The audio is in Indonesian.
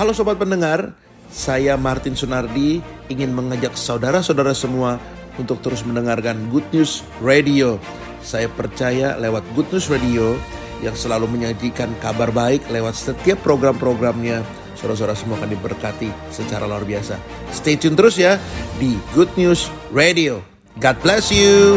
Halo sobat pendengar, saya Martin Sunardi ingin mengajak saudara-saudara semua untuk terus mendengarkan Good News Radio. Saya percaya lewat Good News Radio yang selalu menyajikan kabar baik lewat setiap program-programnya, saudara-saudara semua akan diberkati secara luar biasa. Stay tune terus ya di Good News Radio. God bless you.